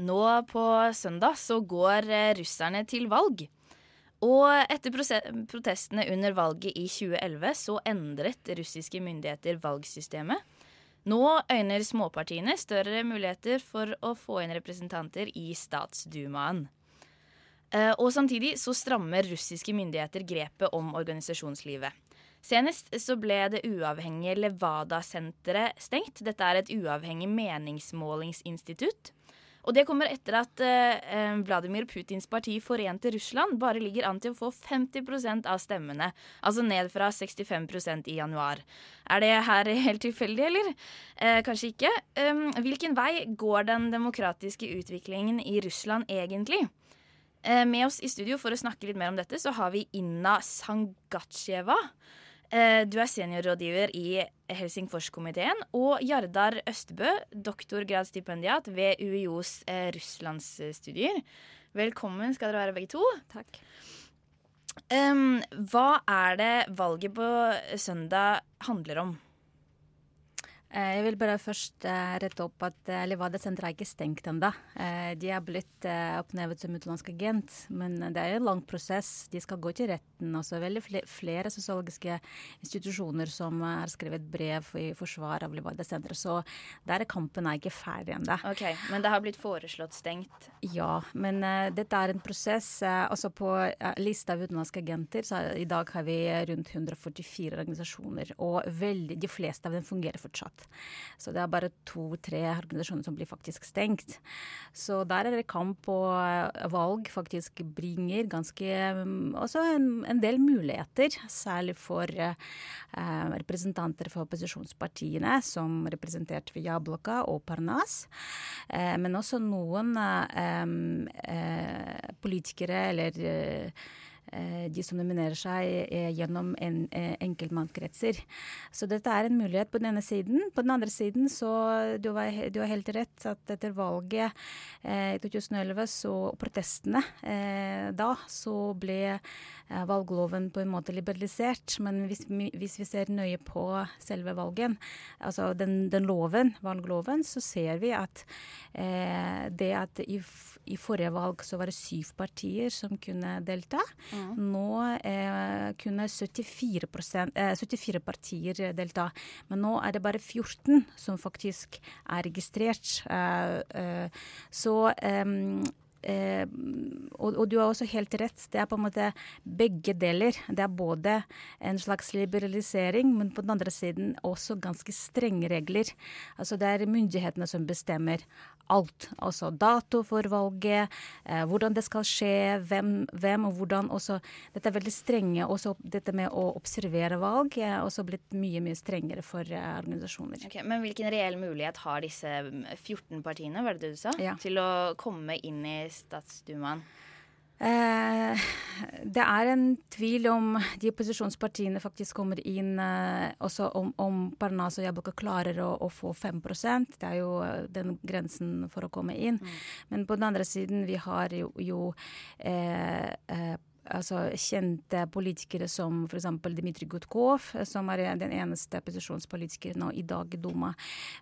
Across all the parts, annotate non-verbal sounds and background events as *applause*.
Nå på søndag så går eh, russerne til valg. Og etter protestene under valget i 2011 så endret russiske myndigheter valgsystemet. Nå øyner småpartiene større muligheter for å få inn representanter i statsdumaen. Eh, og samtidig så strammer russiske myndigheter grepet om organisasjonslivet. Senest så ble det uavhengige Levada-senteret stengt. Dette er et uavhengig meningsmålingsinstitutt. Og det kommer etter at eh, Vladimir Putins parti Forente Russland bare ligger an til å få 50% av stemmene. Altså ned fra 65% i januar. Er det her *laughs* helt tilfeldig, eller? Eh, kanskje ikke. Eh, hvilken vei går den demokratiske utviklingen i Russland egentlig? Eh, med oss i studio for å snakke litt mer om dette, så har vi Inna Sangatsjeva. Eh, du er seniorrådgiver i Helsingforskomiteen. Og Jardar Østebø, doktorgradsstipendiat ved UiOs eh, russlandsstudier. Velkommen skal dere være, begge to. Takk. Um, hva er det valget på søndag handler om? Eh, jeg vil bare først uh, rette opp at uh, Levada-senteret er ikke stengt ennå. De er blitt oppnevet som utenlandsk agent, men det er en lang prosess. De skal gå til retten. Også veldig fl flere sosiologiske institusjoner som har skrevet brev i forsvar av Levada-senteret. Så der er kampen er ikke ferdig ennå. Okay, men det har blitt foreslått stengt? Ja, men dette er en prosess. Også på lista av utenlandske agenter, så i dag har vi rundt 144 organisasjoner, og veldig, de fleste av dem fungerer fortsatt. Så det er bare to-tre organisasjoner som blir faktisk stengt. Så der er det kamp og eh, valg faktisk bringer ganske mm, også en, en del muligheter, særlig for eh, representanter for opposisjonspartiene, som representert ved Ja-blokka og Parnas. Eh, men også noen eh, eh politikere eller Eh, de som nominerer seg eh, gjennom en, eh, enkeltmannskretser. Så dette er en mulighet på den ene siden. På den andre siden så du har, du har helt rett at etter valget i 2011 så protestene da så ble valgloven på en måte liberalisert. Men hvis, hvis vi ser nøye på selve valgen, altså den, den loven, valgloven, så ser vi at det at i, i forrige valg så var det syv partier som kunne delta. Mm. Nå eh, kunne 74, eh, 74, partier delta, men nå er det bare 14 som faktisk er registrert. Eh, eh så Eh, og, og, du har også helt rett. Det er på en måte begge deler. Det er både en slags liberalisering, men på den andre siden også ganske strenge regler. Altså det er myndighetene som bestemmer alt. Altså dato for valget, eh, hvordan det skal skje, hvem, hvem, og hvordan. Også, dette er veldig strenge. Også dette med å observere valg er også blitt mye mye strengere for eh, organisasjoner. Okay, men hvilken reell mulighet har disse 14 partiene, var det det du sa, ja. til å komme inn i statsdumaen? Eh, det er en tvil om de opposisjonspartiene faktisk kommer inn eh, også om, om Parnas og Jabloko klarer å, å, få 5 Det er jo eh, den grensen for å komme inn. Mm. Men på den andre siden, vi har jo, jo eh, eh altså, kjente politikere som f.eks. Dmitrij Gutkov, som er den eneste opposisjonspolitikeren nå i dag i Duma.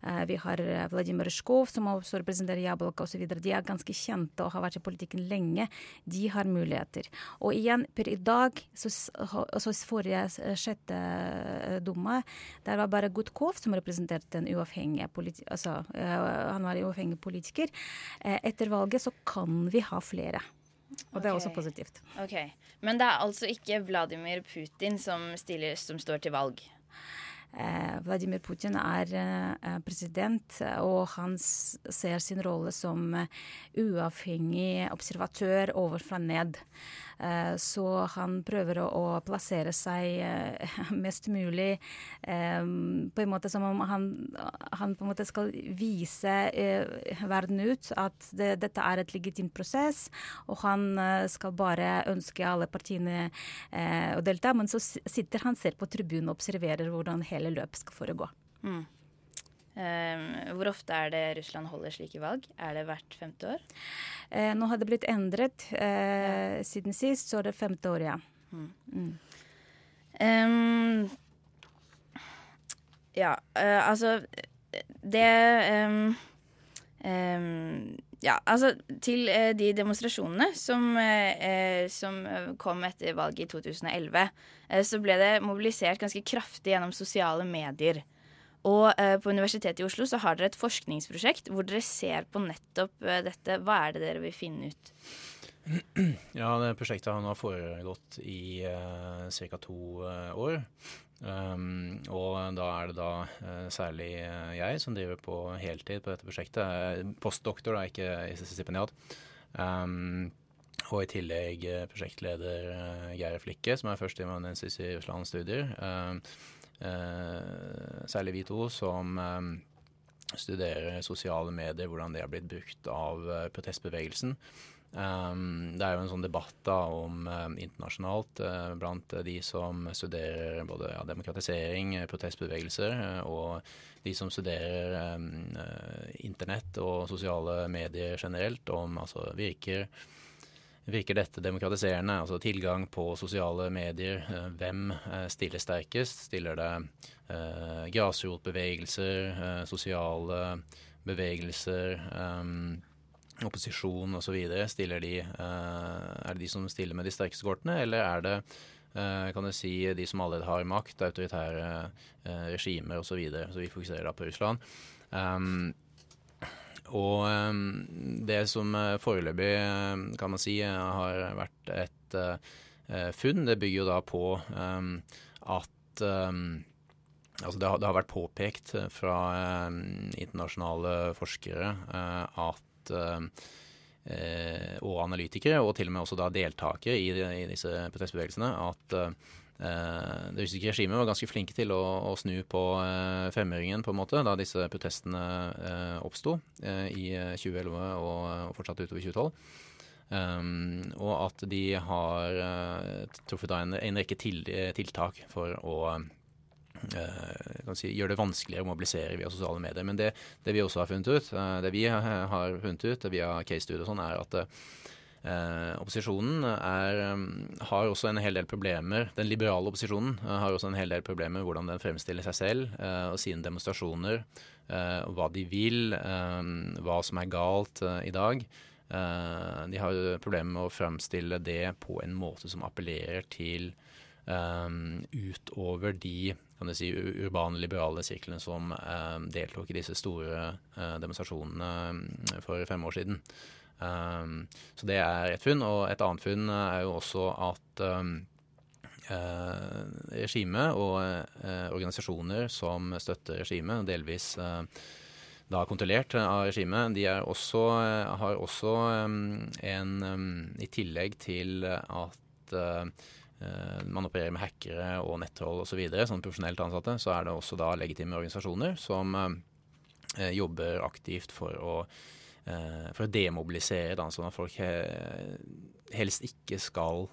Eh, vi har eh, Vladimir Rysjkov, som også representerer Jabloko osv. De er ganske kjente og har vært i politikken lenge. De har muligheter. Og igjen, per i dag, så, så forrige eh, sjette Duma, der var bare Gutkov som representerte en uavhengig. Altså, han var en uavhengig politiker. Etter valget så kan vi ha flere. Og det er også positivt. Ok, Men det er altså ikke Vladimir Putin som, stiller, som står til valg? Eh, Vladimir Putin er eh, president, og han ser sin rolle som eh, uavhengig observatør overfra ned. Så han prøver å, plassere seg *laughs* mest mulig på en måte som om han, han på en måte skal vise verden ut at det, dette er et legitimt prosess, og han skal bare ønske alle partiene å delta. Men så sitter han selv på tribunen og observerer hvordan hele løpet skal foregå. Mm. Um, hvor ofte er det Russland holder slike valg? Er det hvert femte år? Uh, nå har det blitt endret. Uh, ja. Siden sist så er det femte år, ja. Mm. Mm. Um, ja, uh, altså Det um, ja, altså til eh, de demonstrasjonene som, eh, som, kom etter valget i 2011, eh, så ble det mobilisert ganske kraftig gjennom sosiale medier. Og eh, på Universitetet i Oslo så har dere et forskningsprosjekt hvor dere ser på nettopp eh, dette. Hva er det dere vil finne ut? *clears throat* Ja, det prosjektet har nå foregått i uh, ca. to uh, år. Um, og da er det da uh, særlig jeg som driver på heltid på dette prosjektet. Postdoktor, da, ikke stipendiat. Um, og i tillegg prosjektleder Geir Flikke, som er førsteamanuensis i Russlands studier. Um, særlig vi to som studerer sosiale medier, hvordan det har blitt brukt av protestbevegelsen. Um, det er jo en sånn debatt da om uh, internasjonalt uh, blant de som studerer både ja, demokratisering, protestbevegelser, uh, og de som studerer um, internett og sosiale medier generelt, om altså virker, virker dette demokratiserende? Altså tilgang på sosiale medier. hvem stiller sterkest? Stiller det grasrotbevegelser, sosiale bevegelser? Um, opposisjon osv. Stiller de eh, Er det de som stiller med de sterkeste kortene, eller er det eh, kan du si de som allerede har makt, autoritære eh, regimer osv. Så, videre. så vi fokuserer da på Russland. Um, og um, det som foreløpig, kan man si, har vært et funn, det bygger jo da på at Altså det har, vært påpekt fra internasjonale forskere uh, at Eh, og analytikere, og til og med også da deltakere i, i disse protestbevegelsene, at eh, det russiske regimet var ganske flinke til å, å snu på eh, femøringen på en måte, da disse protestene eh, oppsto eh, i 2011 og, og fortsatt utover 2012. Um, og at de har truffet en, en rekke til, tiltak for å Eh, si, gjør det vanskeligere å mobilisere via sosiale medier. Men det, det vi også har funnet ut, eh, det vi har funnet ut via case studio og sånn, er at Eh, opposisjonen er, har også en hel del problemer. Den liberale opposisjonen eh, har også en hel del problemer med hvordan den fremstiller seg selv eh, og sine demonstrasjoner. hva de vil, hva som er galt i dag. de har problemer med å fremstille det på en måte som appellerer til utover de kan du si, urbane, liberale sirklene som eh, deltok i disse store eh, demonstrasjonene mm, for fem år siden. Um, så det er et funn. Og et annet funn er jo også at eh, regimet og eh, organisasjoner som støtter regimet, delvis eh, da kontrollert av regimet, de også, har også en I tillegg til at uh, Eh, man opererer med hackere og nettroll osv., så sånn profesjonelt ansatte, så er det også da legitime organisasjoner som eh, jobber aktivt for å, eh, for å demobilisere, da, sånn at folk helst ikke skal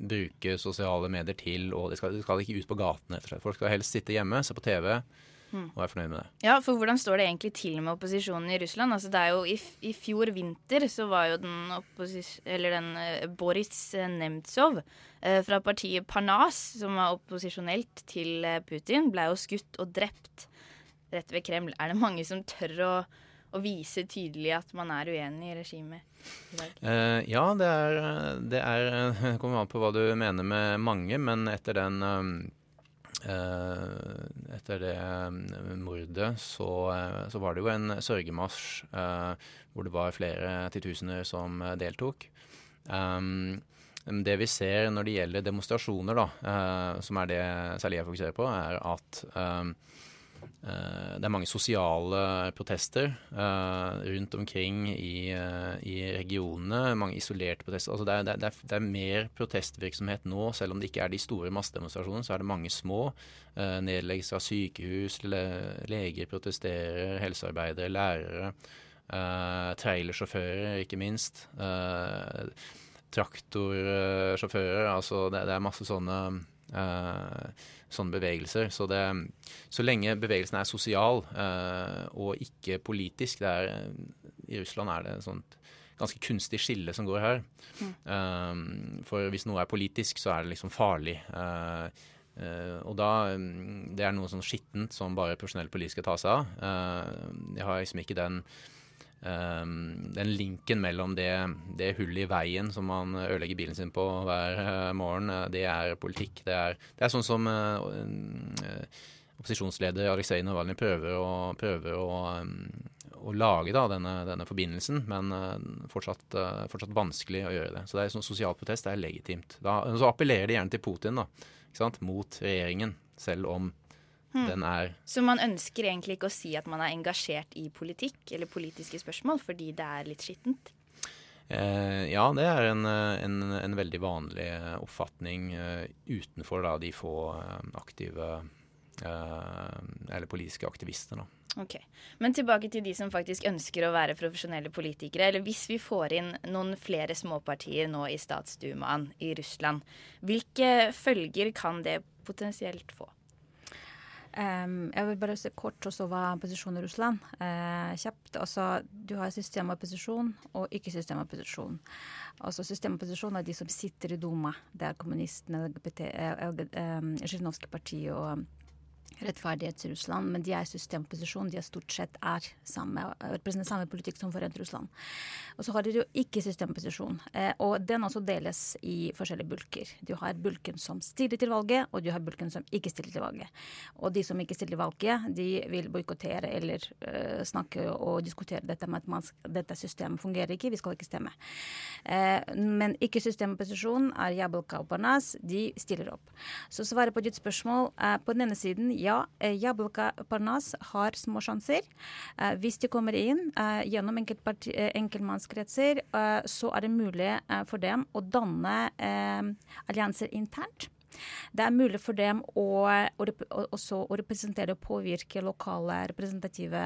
bruke sosiale medier til og de skal, de skal ikke ut på gatene. Folk skal helst sitte hjemme, se på TV, Mm. og er fornøyd med det. Ja, for hvordan står det egentlig til med opposisjonen i Russland? Altså, det er jo i, i fjor vinter så var jo den, eller den uh, Boris Nemtsov uh, fra partiet Parnas, som var opposisjonelt til uh, Putin, ble jo skutt og drept rett ved Kreml. Er det mange som tør å, og vise tydelig at man er uenig i regimet? ja, det er, det er *laughs* kommer an på hva du mener med mange, men etter den um, etter det eh, mordet så, eh, så, var det jo en sørgemarsj hvor det var flere titusener som deltok. det vi ser når det gjelder demonstrasjoner, da, som er det særlig jeg fokuserer på, er at Eh, det er mange sosiale protester uh, rundt omkring i, uh, i, regionene. Mange isolerte protester. Altså det, er, det, er, det, er, mer protestvirksomhet nå, selv om det ikke er de store massedemonstrasjonene. Så er det mange små. Uh, nedleggelse av sykehus, le, leger protesterer, helsearbeidere, lærere. trailersjåfører, ikke minst. traktorsjåfører. altså det, det, er masse sånne sånne bevegelser. Så, det, så lenge bevegelsen er sosial uh, og ikke politisk er, I Russland er det et sånt ganske kunstig skille som går her. Mm. Um, for hvis noe er politisk, så er det liksom farlig. Uh, uh, og da Det er noe sånn skittent som bare profesjonelle politikere skal ta seg av. Jeg har liksom ikke den den linken mellom det, det hullet i veien som man ødelegger bilen sin på hver uh, morgen, uh, det er politikk. Det er, det er sånn som uh, opposisjonsleder Aleksej Navalnyj prøver å, prøver å, å lage da, denne, denne, forbindelsen, men fortsatt, fortsatt, vanskelig å gjøre det. Så det er sånn sosial protest det er legitimt. Da, så appellerer de gjerne til Putin da, mot regjeringen, selv om Hmm. Den er Så man ønsker egentlig ikke å si at man er engasjert i politikk eller politiske spørsmål fordi det er litt skittent? Eh, ja, det er en, en, en veldig vanlig oppfatning uh, utenfor da, de få aktive uh, eller politiske aktivister. Da. Ok, Men tilbake til de som faktisk ønsker å være profesjonelle politikere. eller Hvis vi får inn noen flere småpartier nå i statsdumaen i Russland, hvilke følger kan det potensielt få? Um, jeg vil bare se kort også hva posisjonen i Russland. Uh, kjapt. Altså, du har systemopposisjon og ikke-systemopposisjon. Altså, systemopposisjon er de som sitter i Duma. Er kommunistene, LGBT, um, Zjirinovskij parti og Rettferdighets-Russland, men de er i systemposisjon. De er stort sett er samme, representerer samme politikk som Forent Russland. Og så har de jo ikke systemposisjon, eh, og den også deles i forskjellige bulker. Du har bulken som stiller til valget, og du har bulken som ikke stiller til valget. Og de som ikke stiller til valget, de vil boikottere eller uh, snakke og diskutere dette med at man, dette systemet fungerer ikke, vi skal ikke stemme. Uh, men ikke systemposisjon er Jabelka og Parnas, de stiller opp. Så svaret på ditt spørsmål, er på den ene siden, ja ja, eh, Jablka Parnas har små sjanser. Eh, hvis de kommer inn eh, gjennom enkeltmannskretser, så er det mulig for dem å danne allianser internt. Det er mulig for dem å, å, også å representere og påvirke lokale representative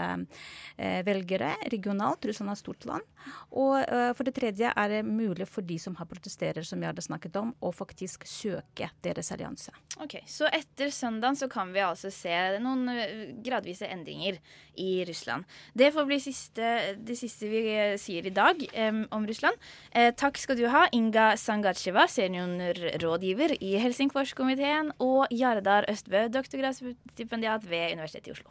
eh, velgere regionalt. Russland er stort land. Og eh, for det tredje er det mulig for de som har protesterer, som vi hadde snakket om, å faktisk søke deres allianse. Ok, Så etter søndag så kan vi altså se noen eh, gradvise endringer i Russland. Det får bli siste, det siste vi eh, sier i dag eh, om Russland. Eh, takk skal du ha, Inga Sangacheva, seniorrådgiver i Helsingforskomiteen, og Jardar Østbø, doktorgradsstipendiat ved Universitetet i Oslo.